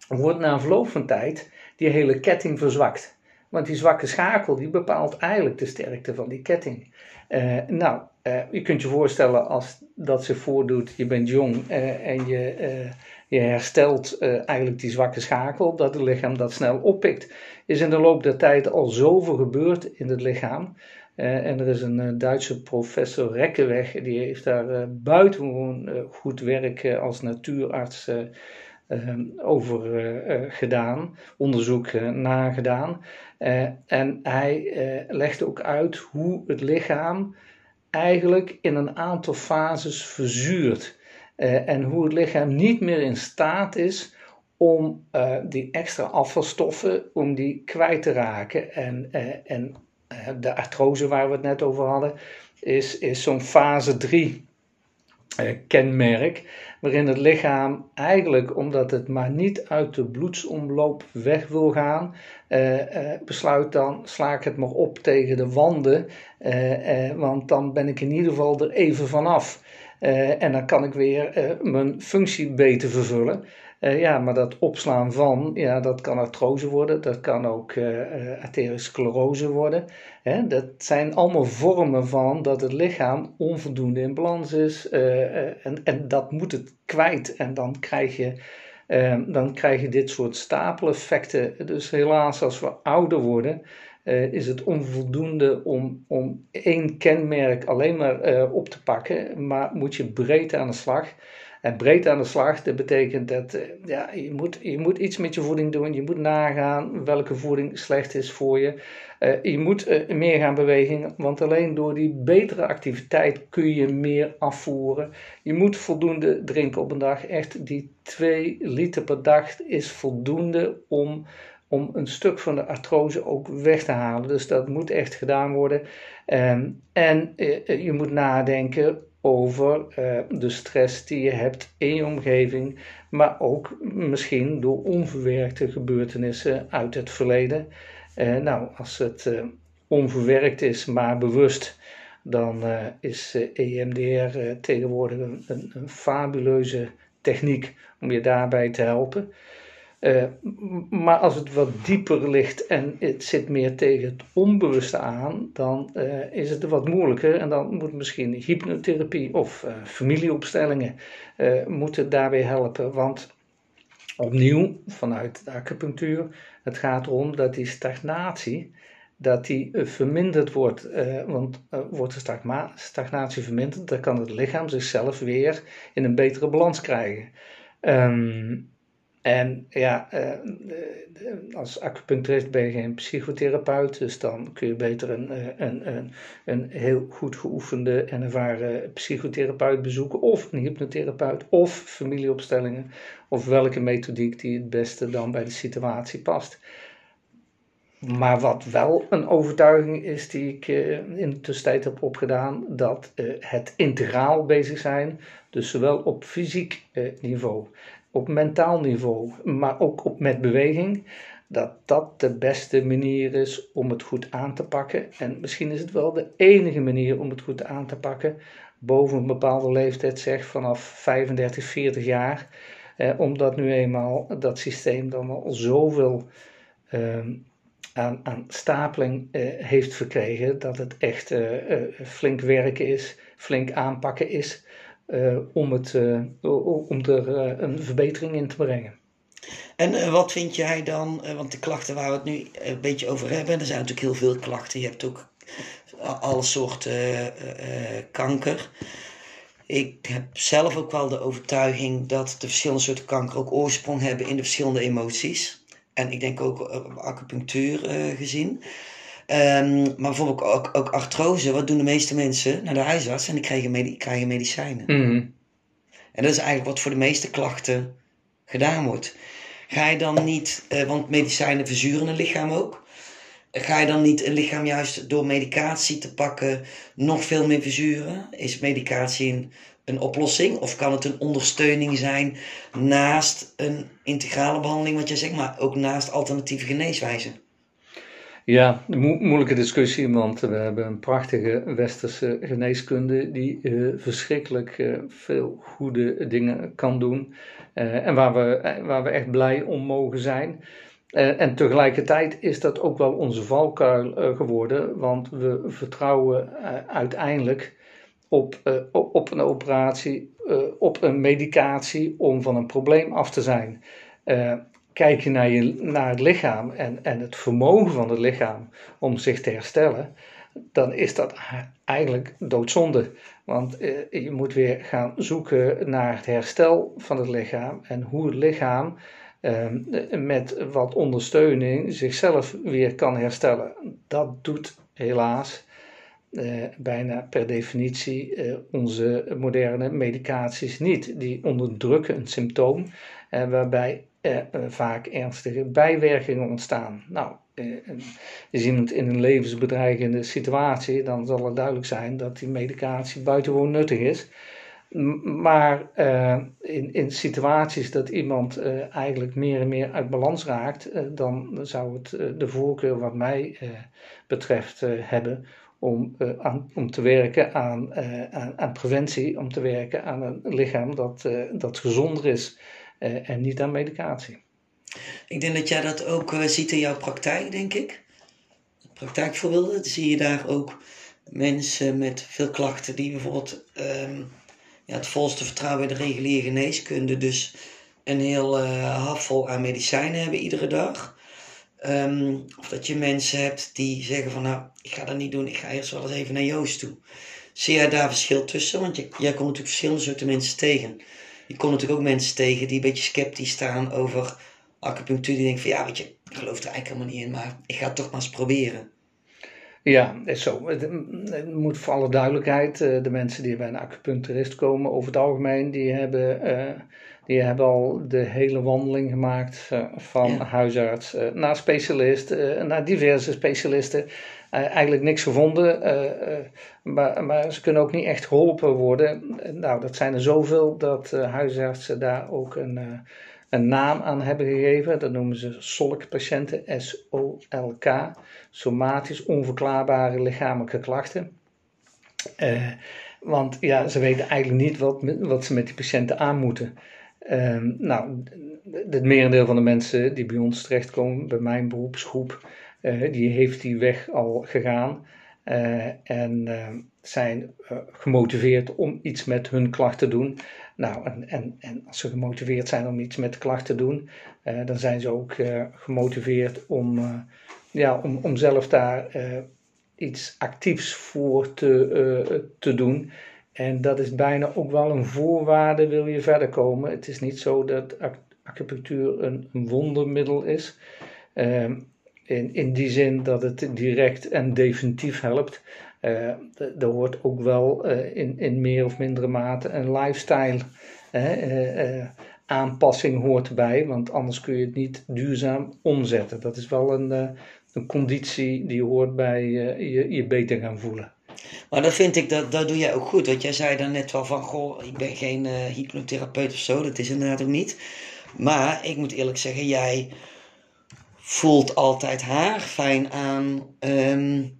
wordt na verloop van tijd die hele ketting verzwakt. Want die zwakke schakel die bepaalt eigenlijk de sterkte van die ketting. Uh, nou, je kunt je voorstellen als dat zich voordoet, je bent jong uh, en je, je herstelt eigenlijk die zwakke schakel, dat het lichaam dat snel oppikt. Is in de loop der tijd al zoveel gebeurd in het lichaam. en er is een Duitse professor Rekkeweg, die heeft daar buitengewoon goed werk als natuurarts over eh, eh, gedaan, onderzoek eh, nagedaan. en hij legde ook uit hoe het lichaam eigenlijk in een aantal fases verzuurt. en hoe het lichaam niet meer in staat is om die extra afvalstoffen om die kwijt te raken. En, en de artrose waar we het net over hadden, is, is zo'n fase 3 kenmerk waarin het lichaam eigenlijk, omdat het maar niet uit de bloedsomloop weg wil gaan, uh, uh, besluit dan sla ik het maar op tegen de wanden, uh, want dan ben ik in ieder geval er even vanaf. en dan kan ik weer mijn functie beter vervullen. Uh, ja, maar dat opslaan van, ja, dat kan artrose worden, dat kan ook uh, arteriosclerose sclerose worden. Hè? Dat zijn allemaal vormen van dat het lichaam onvoldoende in balans is en, en dat moet het kwijt. En dan krijg je, dan krijg je dit soort stapeleffecten. Dus helaas, als we ouder worden, is het onvoldoende om, om één kenmerk alleen maar op te pakken, maar moet je breed aan de slag. En breed aan de slag, dat betekent dat eh, ja, je, moet, je moet iets met je voeding doen. Je moet nagaan welke voeding slecht is voor je. Uh, je moet uh, meer gaan bewegen, want alleen door die betere activiteit kun je meer afvoeren. Je moet voldoende drinken op een dag. Echt, die 2 liter per dag is voldoende om, om een stuk van de artrose ook weg te halen. Dus dat moet echt gedaan worden. Um, en je moet nadenken over uh, de stress die je hebt in je omgeving, maar ook misschien door onverwerkte gebeurtenissen uit het verleden. Uh, nou, als het uh, onverwerkt is, maar bewust, dan is EMDR tegenwoordig een, een, een fabuleuze techniek om je daarbij te helpen. Uh, maar als het wat dieper ligt en het zit meer tegen het onbewuste aan, dan uh, is het wat moeilijker en dan moet misschien hypnotherapie of uh, familieopstellingen moeten daarbij helpen. Want opnieuw, vanuit de acupunctuur, het gaat erom dat die stagnatie dat die verminderd wordt. want wordt de stagnatie verminderd, dan kan het lichaam zichzelf weer in een betere balans krijgen. Um, en ja, uh, als acupuncturist ben je geen psychotherapeut, dus dan kun je beter een, eh, een, een, een heel goed geoefende en ervaren psychotherapeut bezoeken, of een hypnotherapeut, of familieopstellingen, of welke methodiek die het beste dan bij de situatie past. Maar wat wel een overtuiging is die ik in de tussentijd heb opgedaan, dat het integraal bezig zijn, dus zowel op fysiek niveau op mentaal niveau, maar ook op met beweging, dat dat de beste manier is om het goed aan te pakken. En misschien is het wel de enige manier om het goed aan te pakken, boven een bepaalde leeftijd, zeg vanaf 35, 40 jaar, eh, omdat nu eenmaal dat systeem dan al zoveel eh, aan, aan, stapeling eh, heeft verkregen, dat het echt eh, eh, flink werken is, flink aanpakken is. Eh, om, het, uh, om er uh, een verbetering in te brengen. En wat vind jij dan, want de klachten waar we het nu een beetje over hebben, er zijn natuurlijk heel veel klachten. Je hebt ook alle soorten kanker. Ik heb zelf ook wel de overtuiging dat de verschillende soorten kanker ook oorsprong hebben in de verschillende emoties. En ik denk ook acupunctuur gezien. Um, maar bijvoorbeeld ook, ook artrose, wat doen de meeste mensen? Naar de huisarts en die krijgen, medi krijgen medicijnen. Mm En dat is eigenlijk wat voor de meeste klachten gedaan wordt. Ga je dan niet, uh, want medicijnen verzuren een lichaam ook. Ga je dan niet een lichaam juist door medicatie te pakken nog veel meer verzuren? Is medicatie een, een oplossing of kan het een ondersteuning zijn naast een integrale behandeling, wat jij zegt, maar ook naast alternatieve geneeswijzen? Ja, een moeilijke discussie, want we hebben een prachtige westerse geneeskunde die uh, verschrikkelijk uh, veel goede dingen kan doen uh, en waar we, waar we echt blij om mogen zijn. en tegelijkertijd is dat ook wel onze valkuil geworden, want we vertrouwen uiteindelijk op, op een operatie, op een medicatie om van een probleem af te zijn kijk je naar, je naar het lichaam en, en het vermogen van het lichaam om zich te herstellen, dan is dat eigenlijk doodzonde. Want eh, je moet weer gaan zoeken naar het herstel van het lichaam en hoe het lichaam eh, met wat ondersteuning zichzelf weer kan herstellen. Dat doet helaas eh, bijna per definitie onze moderne medicaties niet. Die onderdrukken een symptoom eh, waarbij er vaak ernstige bijwerkingen ontstaan. Nou, is iemand in een levensbedreigende situatie, dan zal het duidelijk zijn dat die medicatie buitengewoon nuttig is. Maar in, in situaties dat iemand eigenlijk meer en meer uit balans raakt, dan zou het de voorkeur wat mij betreft hebben om, aan, om te werken aan, aan, aan, preventie, om te werken aan een lichaam dat, dat gezonder is en niet aan medicatie. Ik denk dat jij dat ook uh, ziet in jouw praktijk, denk ik. Praktijkvoorbeelden, zie je daar ook mensen met veel klachten die bijvoorbeeld um, ja, het volste vertrouwen in de reguliere geneeskunde, dus een heel uh, aan medicijnen hebben iedere dag. Um, of dat je mensen hebt die zeggen van nou, ik ga dat niet doen, ik ga eerst wel eens even naar Joost toe. Zie jij daar verschil tussen? Want je, jij komt natuurlijk verschillende soorten mensen tegen je komt natuurlijk ook mensen tegen die een beetje sceptisch staan over acupunctuur. Die denken van ja, weet je, ik geloof er eigenlijk helemaal niet in, maar ik ga het toch maar eens proberen. Ja, is zo. Het, moet voor alle duidelijkheid, eh, de mensen die bij een acupuncturist komen, over het algemeen, die hebben, uh, die hebben al de hele wandeling gemaakt uh, van huisarts naar specialist, naar diverse specialisten. Eigenlijk niks gevonden, maar, maar, ze kunnen ook niet echt geholpen worden. Nou, dat zijn er zoveel dat huisartsen daar ook een een naam aan hebben gegeven. Dat noemen ze SOLK-patiënten, S-O-L-K, somatisch onverklaarbare lichamelijke klachten. Want ja, ze weten eigenlijk niet wat, wat ze met die patiënten aan moeten. Uh, nou, het merendeel van de mensen die bij ons terechtkomen, bij mijn beroepsgroep, die heeft die weg al gegaan. en zijn gemotiveerd om iets met hun klacht te doen. Nou, en, en, en als ze gemotiveerd zijn om iets met klacht te doen, dan zijn ze ook gemotiveerd om, ja, om, om zelf daar iets actiefs voor te, te doen. En dat is bijna ook wel een voorwaarde, wil je verder komen. Het is niet zo dat acupunctuur een, een wondermiddel is. Ehm, in, in die zin dat het direct en definitief helpt. Uh, er hoort ook wel uh, in, in meer of mindere mate een lifestyle uh, aanpassing hoort bij, want anders kun je het niet duurzaam omzetten. Dat is wel een, een conditie die hoort bij je, je beter gaan voelen. Maar dat vind ik, dat, dat doe jij ook goed. Want jij zei dan net wel van, goh, ik ben geen hypnotherapeut of zo. Dat is inderdaad ook niet. Maar ik moet eerlijk zeggen, jij voelt altijd haar fijn aan um,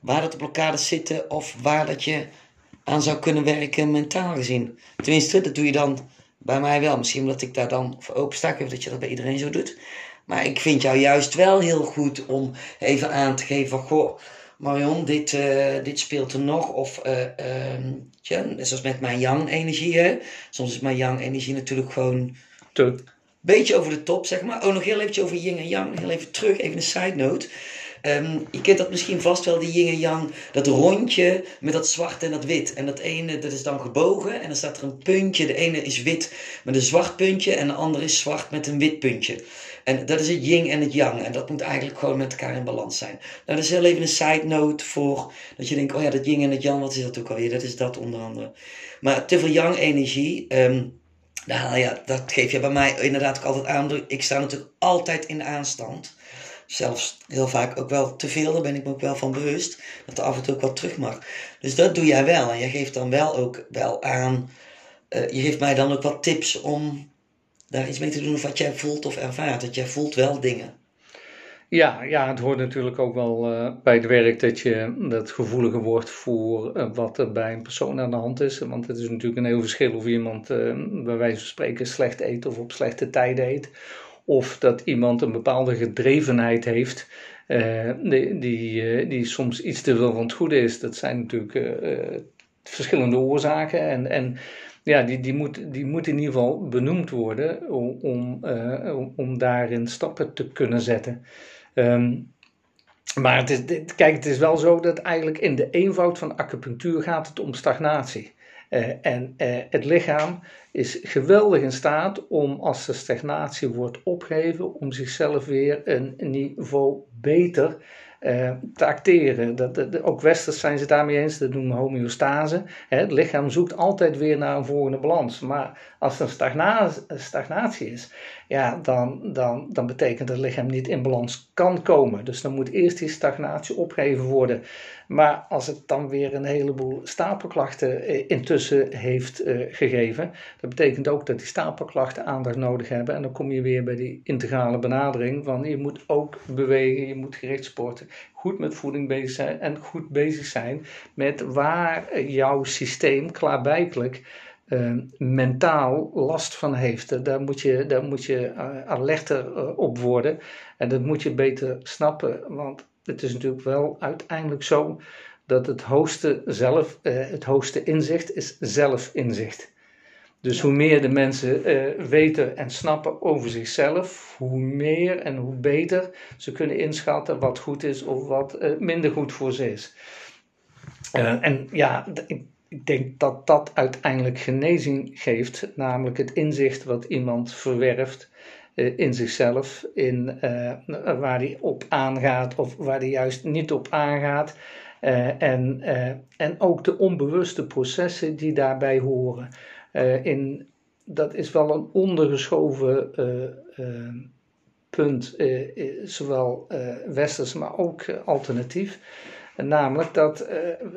waar dat de blokkades zitten of waar dat je aan zou kunnen werken mentaal gezien. Tenminste, dat doe je dan bij mij wel. Misschien omdat ik daar dan voor open of dat je dat bij iedereen zo doet. Maar ik vind jou juist wel heel goed om even aan te geven van, goh Marion, dit, uh, dit speelt er nog. Of uh, uh, ja, zoals met mijn yang-energie. Soms is mijn yang-energie natuurlijk gewoon beetje over de top, zeg maar. Oh, nog heel even over yin en yang. Heel even terug, even een side note. Um, je kent dat misschien vast wel, die yin en yang. Dat rondje met dat zwart en dat wit. En dat ene, dat is dan gebogen. En dan staat er een puntje. De ene is wit met een zwart puntje. En de andere is zwart met een wit puntje. En dat is het yin en het yang. En dat moet eigenlijk gewoon met elkaar in balans zijn. Nou, dat is heel even een side note voor dat je denkt, oh ja, dat yin en het yang, wat is dat ook alweer? Dat is dat onder andere. Maar te veel yang energie, um, nou ja, dat geef je bij mij inderdaad ook altijd aan. Ik sta natuurlijk altijd in aanstand. Zelfs heel vaak ook wel te veel, daar ben ik me ook wel van bewust. Dat er af en toe ook wat terug mag. Dus dat doe jij wel. En je geeft dan wel ook wel aan. Uh, je geeft mij dan ook wat tips om daar iets mee te doen of wat jij voelt of ervaart. Dat jij voelt wel dingen. Ja, ja, het hoort natuurlijk ook wel uh, bij het werk dat je dat gevoeliger wordt voor uh, wat er bij een persoon aan de hand is. Want het is natuurlijk een heel verschil of iemand uh, bij wijze van spreken slecht eet of op slechte tijden eet. Of dat iemand een bepaalde gedrevenheid heeft die, die, die soms iets te veel van het goede is. Dat zijn natuurlijk verschillende oorzaken en, en ja, die, die, moet, die moet in ieder geval benoemd worden om, om, om daarin stappen te kunnen zetten. Um, maar het is, kijk, het is wel zo dat eigenlijk in de eenvoud van acupunctuur gaat het om stagnatie. Uh, en uh, het lichaam is geweldig in staat om, als de stagnatie wordt opgeheven, om zichzelf weer een niveau beter uh, te acteren. Dat, ook westers zijn ze daarmee eens, dat noemen we homeostase. Hè, het lichaam zoekt altijd weer naar een volgende balans. Maar als er een stagnatie is, ja, dan, dan, dan betekent dat het lichaam niet in balans kan komen. Dus dan moet eerst die stagnatie opgeheven worden. Maar als het dan weer een heleboel stapelklachten eh, intussen heeft uh, gegeven, dat betekent ook dat die stapelklachten aandacht nodig hebben. En dan kom je weer bij die integrale benadering van je moet ook bewegen, je moet gericht sporten, goed met voeding bezig zijn en goed bezig zijn met waar jouw systeem klaarblijkelijk uh, mentaal last van heeft. Daar moet je, daar moet je alerter op worden en dat moet je beter snappen, want het is natuurlijk wel uiteindelijk zo dat het hoogste zelf, uh, het hoogste inzicht is zelfinzicht. Dus hoe meer de mensen uh, weten en snappen over zichzelf, hoe meer en hoe beter ze kunnen inschatten wat goed is of wat uh, minder goed voor ze is. en ja, ik, ik denk dat dat uiteindelijk genezing geeft, namelijk het inzicht wat iemand verwerft eh, in zichzelf, in, uh, waar hij op aangaat of waar hij juist niet op aangaat. Uh, en, en ook de onbewuste processen die daarbij horen. in, dat is wel een ondergeschoven punt, zowel westers, maar ook alternatief. Namelijk dat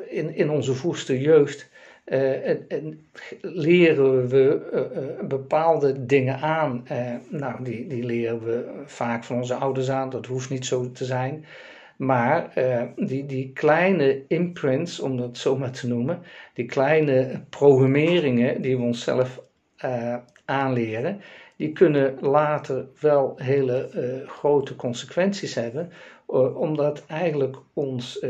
in, in onze vroegste jeugd uh, en, leren we uh, bepaalde dingen aan. nou, die, die leren we vaak van onze ouders aan, dat hoeft niet zo te zijn. Maar die, die kleine imprints, om dat zo maar te noemen, die kleine programmeringen die we onszelf aanleren, die kunnen later wel hele grote consequenties hebben, omdat eigenlijk ons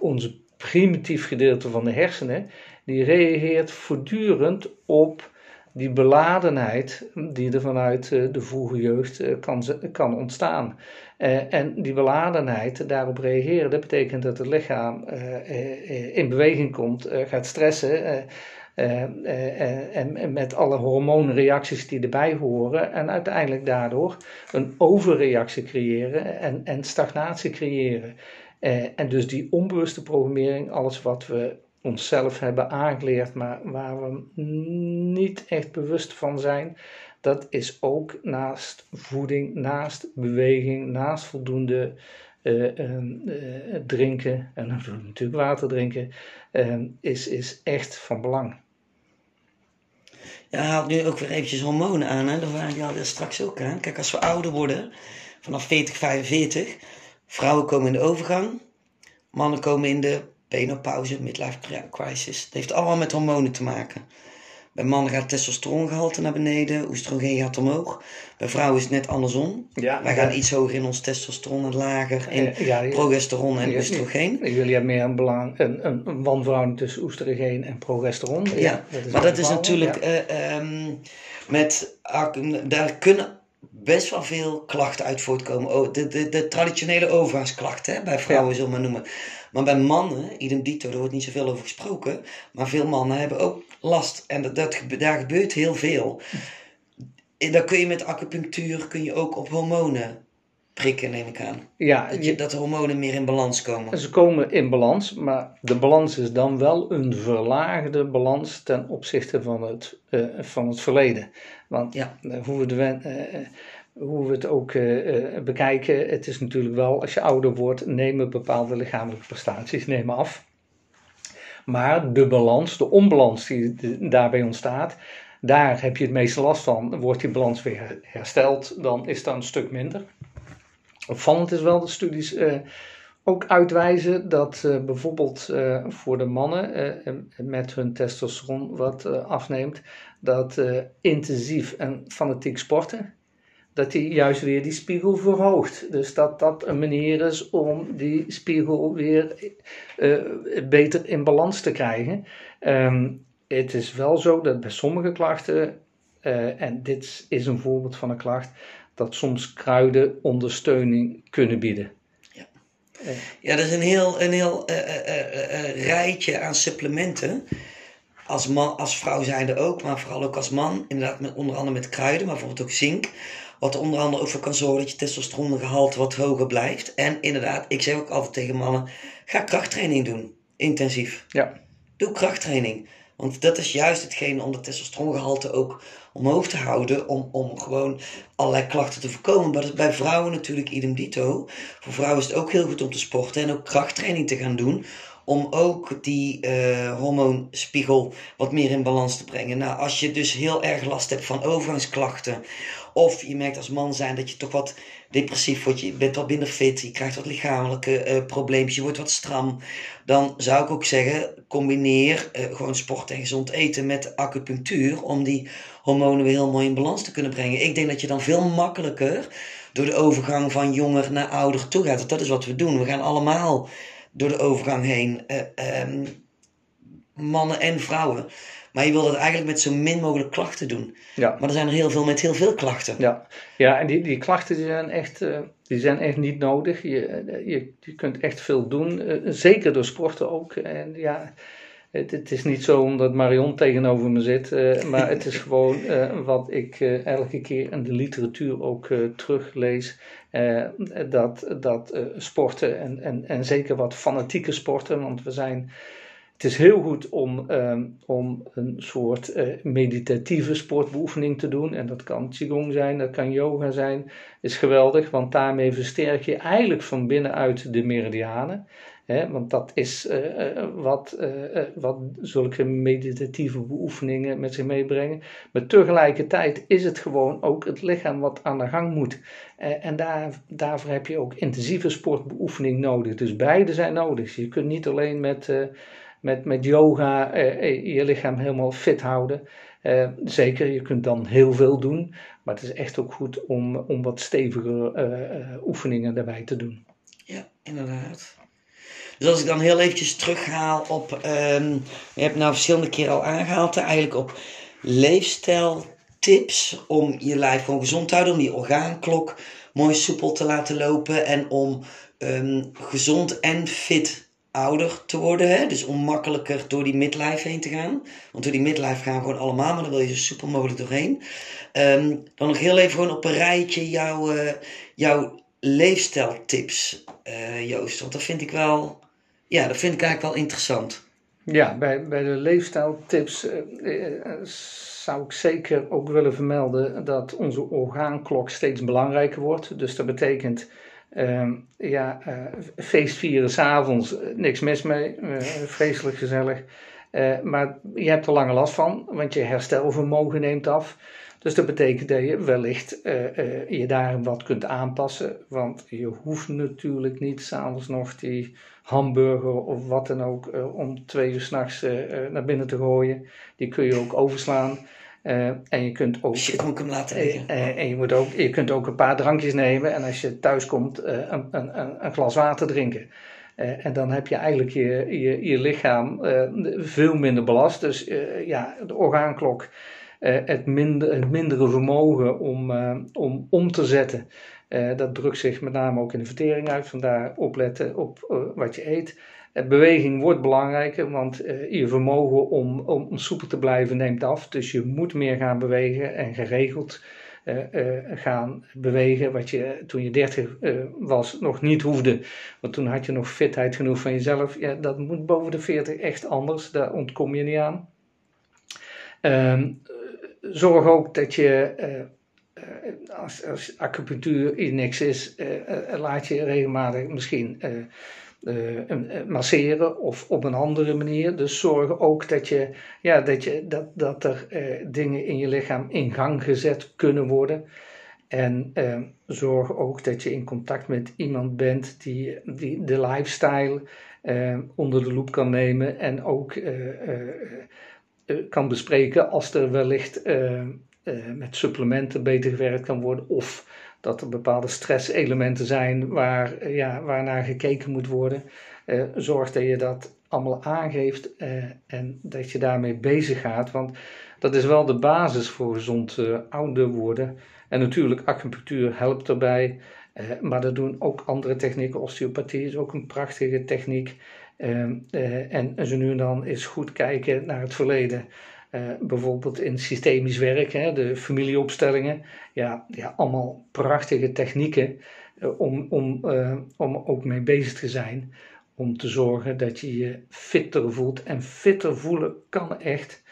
onze primitief gedeelte van de hersenen, die reageert voortdurend op die beladenheid die er vanuit eh, de vroege jeugd eh, kan, kan ontstaan. Uh, en die beladenheid, daarop reageren, dat betekent dat het lichaam in beweging komt, gaat stressen. En, en, met alle hormoonreacties die erbij horen. En uiteindelijk daardoor een overreactie creëren en, en stagnatie creëren. En dus die onbewuste programmering, alles wat we onszelf hebben aangeleerd, maar waar we niet echt bewust van zijn, dat is ook naast voeding, naast beweging, naast voldoende uh, uh, drinken, en natuurlijk water drinken, uh, is, is echt van belang. Ja, haalt nu ook weer eventjes hormonen aan, hè? daar waren die al straks ook aan. Kijk, als we ouder worden, vanaf 40, 45, vrouwen komen in de overgang, mannen komen in de penopauze, midlife crisis. Het heeft allemaal met hormonen te maken. Bij mannen gaat het testosterongehalte naar beneden, oestrogeen gaat omhoog. Bij vrouwen is het net andersom. Ja, Wij gaan iets hoger in ons testosteron en lager in progesteron en oestrogeen. Jullie hebben meer een, belang, een, een, een wanverhouding tussen oestrogeen en progesteron. Ja, maar dat is natuurlijk uh, um, met, daar kunnen best wel veel klachten uit voortkomen. De, de, de traditionele overgangsklachten hè, bij vrouwen, zullen we maar noemen. Maar bij mannen, idem dito, er wordt niet zoveel over gesproken. Maar veel mannen hebben ook last. En dat, dat, daar gebeurt heel veel. En dan kun je met acupunctuur kun je ook op hormonen prikken, neem ik aan. Ja, dat, je, dat de hormonen meer in balans komen. Ze komen in balans, maar de balans is dan wel een verlaagde balans ten opzichte van het, uh, van het verleden. Want ja. hoe we de, uh, hoe we het ook bekijken, het is natuurlijk wel, als je ouder wordt, nemen bepaalde lichamelijke prestaties nemen af. Maar de balans, de onbalans die daarbij ontstaat, daar heb je het meeste last van. Wordt die balans weer hersteld, dan is dat een stuk minder. Opvallend is wel dat studies ook uitwijzen dat bijvoorbeeld voor de mannen met hun testosteron wat afneemt, dat intensief en fanatiek sporten, dat die juist weer die spiegel verhoogt. Dus dat dat een manier is om die spiegel weer uh, beter in balans te krijgen. Um, het is wel zo dat bij sommige klachten, uh, en dit is een voorbeeld van een klacht, dat soms kruiden ondersteuning kunnen bieden. Ja, ja dat is een heel, een heel rijtje aan supplementen als, man, als vrouw zijnde ook, maar vooral ook als man. Inderdaad, met, onder andere met kruiden, maar bijvoorbeeld ook zink. Wat er onder andere ook voor kan zorgen dat je testosterongehalte wat hoger blijft. En inderdaad, ik zeg ook altijd tegen mannen, ga krachttraining doen. Intensief. Ja. Doe krachttraining. Want dat is juist hetgeen om de testosterongehalte ook omhoog te houden. Om, om gewoon allerlei klachten te voorkomen. Maar dat is bij vrouwen natuurlijk idem dito. Voor vrouwen is het ook heel goed om te sporten en ook krachttraining te gaan doen om ook die uh, hormoonspiegel wat meer in balans te brengen. Nou, als je dus heel erg last hebt van overgangsklachten, of je merkt als man zijn dat je toch wat depressief wordt, je bent wat minder fit, je krijgt wat lichamelijke uh, probleempjes, je wordt wat stram, dan zou ik ook zeggen, combineer uh, gewoon sport en gezond eten met acupunctuur, om die hormonen weer heel mooi in balans te kunnen brengen. Ik denk dat je dan veel makkelijker door de overgang van jonger naar ouder toe gaat. Dat is wat we doen. We gaan allemaal door de overgang heen. Uh, um, mannen en vrouwen. Maar je wil dat eigenlijk met zo min mogelijk klachten doen. Ja. Maar er zijn er heel veel met heel veel klachten. Ja, ja en die, die klachten die zijn, echt, uh, die zijn echt niet nodig. Je, je, je kunt echt veel doen. Uh, zeker door sporten ook. En ja, het, het, is niet zo omdat Marion tegenover me zit. Uh, maar het is gewoon wat ik elke keer in de literatuur ook teruglees. Eh, dat, dat uh, sporten en, en, en zeker wat fanatieke sporten, want we zijn. Het is heel goed om, ehm, om een soort uh, meditatieve sportbeoefening te doen. En dat kan Qigong zijn, dat kan yoga zijn. Is geweldig, want daarmee versterk je eigenlijk van binnenuit de meridianen. Want dat is uh, wat, uh, wat zulke meditatieve beoefeningen met zich meebrengen. Maar tegelijkertijd is het gewoon ook het lichaam wat aan de gang moet. en daar, daarvoor heb je ook intensieve sportbeoefening nodig. Dus beide zijn nodig. Je kunt niet alleen met, met, met yoga je lichaam helemaal fit houden. zeker, je kunt dan heel veel doen. Maar het is echt ook goed om, om wat stevige oefeningen daarbij te doen. Ja, inderdaad. Dus als ik dan heel eventjes terughaal op, um, je hebt nou verschillende keren al aangehaald, eigenlijk op leefstijltips om je lijf gewoon gezond te houden, om die orgaanklok mooi soepel te laten lopen en om ehm, gezond en fit ouder te worden. Hè? Dus om makkelijker door die midlife heen te gaan. Want door die midlife gaan we gewoon allemaal, maar dan wil je zo soepel mogelijk doorheen. Ehm, dan nog heel even gewoon op een rijtje jouw, uh, jouw leefstijltips, uh, Joost. Want dat vind ik wel, ja, dat vind ik eigenlijk wel interessant. Ja, bij, bij de leefstijltips uh, zou ik zeker ook willen vermelden dat onze orgaanklok steeds belangrijker wordt. Dus dat betekent uh, ja, uh, feestvieren s'avonds, niks mis mee, vreselijk gezellig. Maar je hebt er lange last van, want je herstelvermogen neemt af. Dus dat betekent dat je wellicht uh, uh, je daarin wat kunt aanpassen. Want je hoeft natuurlijk niet s'avonds nog die hamburger of wat dan ook om twee uur s'nachts naar binnen te gooien. Die kun je ook overslaan. en je kunt ook. Shit, moet ik hem laten liggen. en je, moet ook, je kunt ook een paar drankjes nemen. En als je thuis komt, een, een, een glas water drinken. En dan heb je eigenlijk je, je, je lichaam veel minder belast. Dus ja, de orgaanklok het, minder, het mindere vermogen om, om om te zetten. Dat drukt zich met name ook in de vertering uit. Vandaar opletten op wat je eet. beweging wordt belangrijker, want je vermogen om, om soepel te blijven neemt af. Dus je moet meer gaan bewegen en geregeld gaan bewegen. Wat je toen je 30 was nog niet hoefde. Want toen had je nog fitheid genoeg van jezelf. Ja, dat moet boven de 40 echt anders. Daar ontkom je niet aan. Ehm, zorg ook dat je, als, als acupunctuur niks is, laat je regelmatig misschien masseren of op een andere manier. Dus zorg ook dat, je, ja, dat, je, dat, dat er dingen in je lichaam in gang gezet kunnen worden. En zorg ook dat je in contact met iemand bent die, die de lifestyle onder de loep kan nemen en ook eh, kan bespreken als er wellicht uh, met supplementen beter gewerkt kan worden of dat er bepaalde stresselementen zijn waar, ja, waarnaar gekeken moet worden. zorg dat je dat allemaal aangeeft en dat je daarmee bezig gaat, want dat is wel de basis voor gezond ouder worden. En natuurlijk, acupunctuur helpt erbij, maar dat doen ook andere technieken. Osteopathie is ook een prachtige techniek. Ehm, eh, en zo nu en dan is goed kijken naar het verleden. Uh, bijvoorbeeld in systemisch werk, hè, de familieopstellingen. Ja, ja, allemaal prachtige technieken uh, om, om, om ook mee bezig te zijn. Om te zorgen dat je je fitter voelt. En fitter voelen kan echt.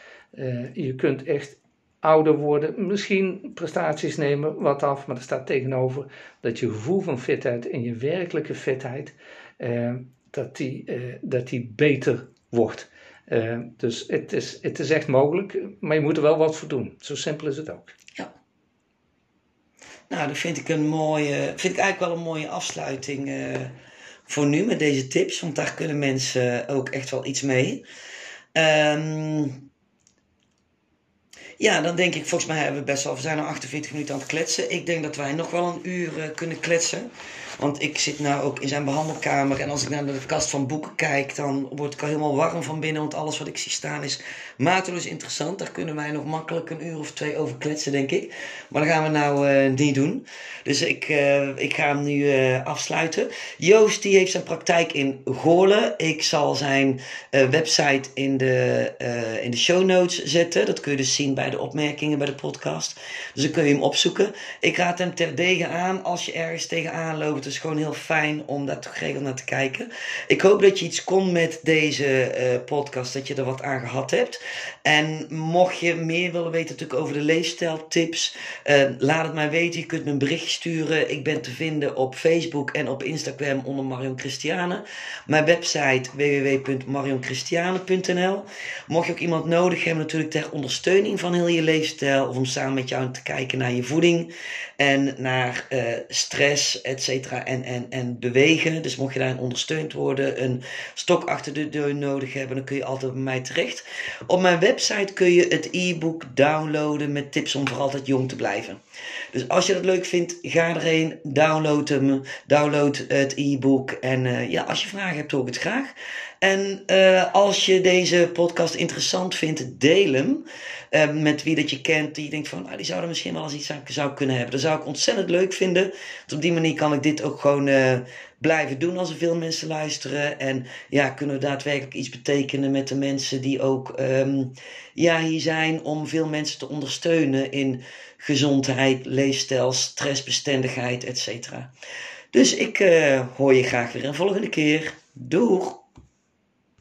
je kunt echt ouder worden. Misschien prestaties nemen wat af, maar er staat tegenover dat je gevoel van fitheid en je werkelijke fitheid dat die, dat die beter wordt. Uh, dus het is, het is echt mogelijk, maar je moet er wel wat voor doen. Zo simpel is het ook. Ja. Nou, dat vind ik een mooie, vind ik eigenlijk wel een mooie afsluiting uh, voor nu met deze tips, want daar kunnen mensen ook echt wel iets mee. Um, ja, dan denk ik, volgens mij hebben we best wel, we zijn al 48 minuten aan het kletsen. Ik denk dat wij nog wel een uur uh, kunnen kletsen. Want ik zit nou ook in zijn behandelkamer. En als ik naar de kast van boeken kijk, dan word ik al helemaal warm van binnen. Want alles wat ik zie staan is mateloos interessant. Daar kunnen wij nog makkelijk een uur of twee over kletsen, denk ik. Maar dat gaan we nou uh, niet doen. Dus ik, uh, ik ga hem nu uh, afsluiten. Joost die heeft zijn praktijk in Goorlen. Ik zal zijn website in de, in de show notes zetten. Dat kun je dus zien bij de opmerkingen bij de podcast. Dus dan kun je hem opzoeken. Ik raad hem terdege aan als je ergens tegenaan loopt is gewoon heel fijn om daar toch geregeld naar te kijken. Ik hoop dat je iets kon met deze uh, podcast, dat je er wat aan gehad hebt. En mocht je meer willen weten natuurlijk over de leefstijltips, uh, laat het mij weten. Je kunt me een bericht sturen. Ik ben te vinden op Facebook en op Instagram onder Marion Christiane. Mijn website www.marionchristiane.nl Mocht je ook iemand nodig hebben natuurlijk ter ondersteuning van heel je leefstijl of om samen met jou te kijken naar je voeding en naar uh, stress, et cetera cetera, en, en, en bewegen. Dus mocht je daarin ondersteund worden, een stok achter de deur nodig hebben, dan kun je altijd bij mij terecht. Op mijn website kun je het e-book downloaden met tips om voor altijd jong te blijven. Dus als je dat leuk vindt, ga erheen, download hem, download het e-book. En uh, ja, als je vragen hebt, hoor ik het graag. En uh, als je deze podcast interessant vindt, deel hem. Uh, met wie dat je kent, die denkt van, nou, die zouden misschien wel eens iets aan zou kunnen hebben. Dat zou ik ontzettend leuk vinden. Want op die manier kan ik dit ook gewoon blijven doen als er veel mensen luisteren. En ja, kunnen we daadwerkelijk iets betekenen met de mensen die ook um, ja, hier zijn om veel mensen te ondersteunen in gezondheid, leefstijl, stressbestendigheid, etc. Dus ik hoor je graag weer een volgende keer. Doeg!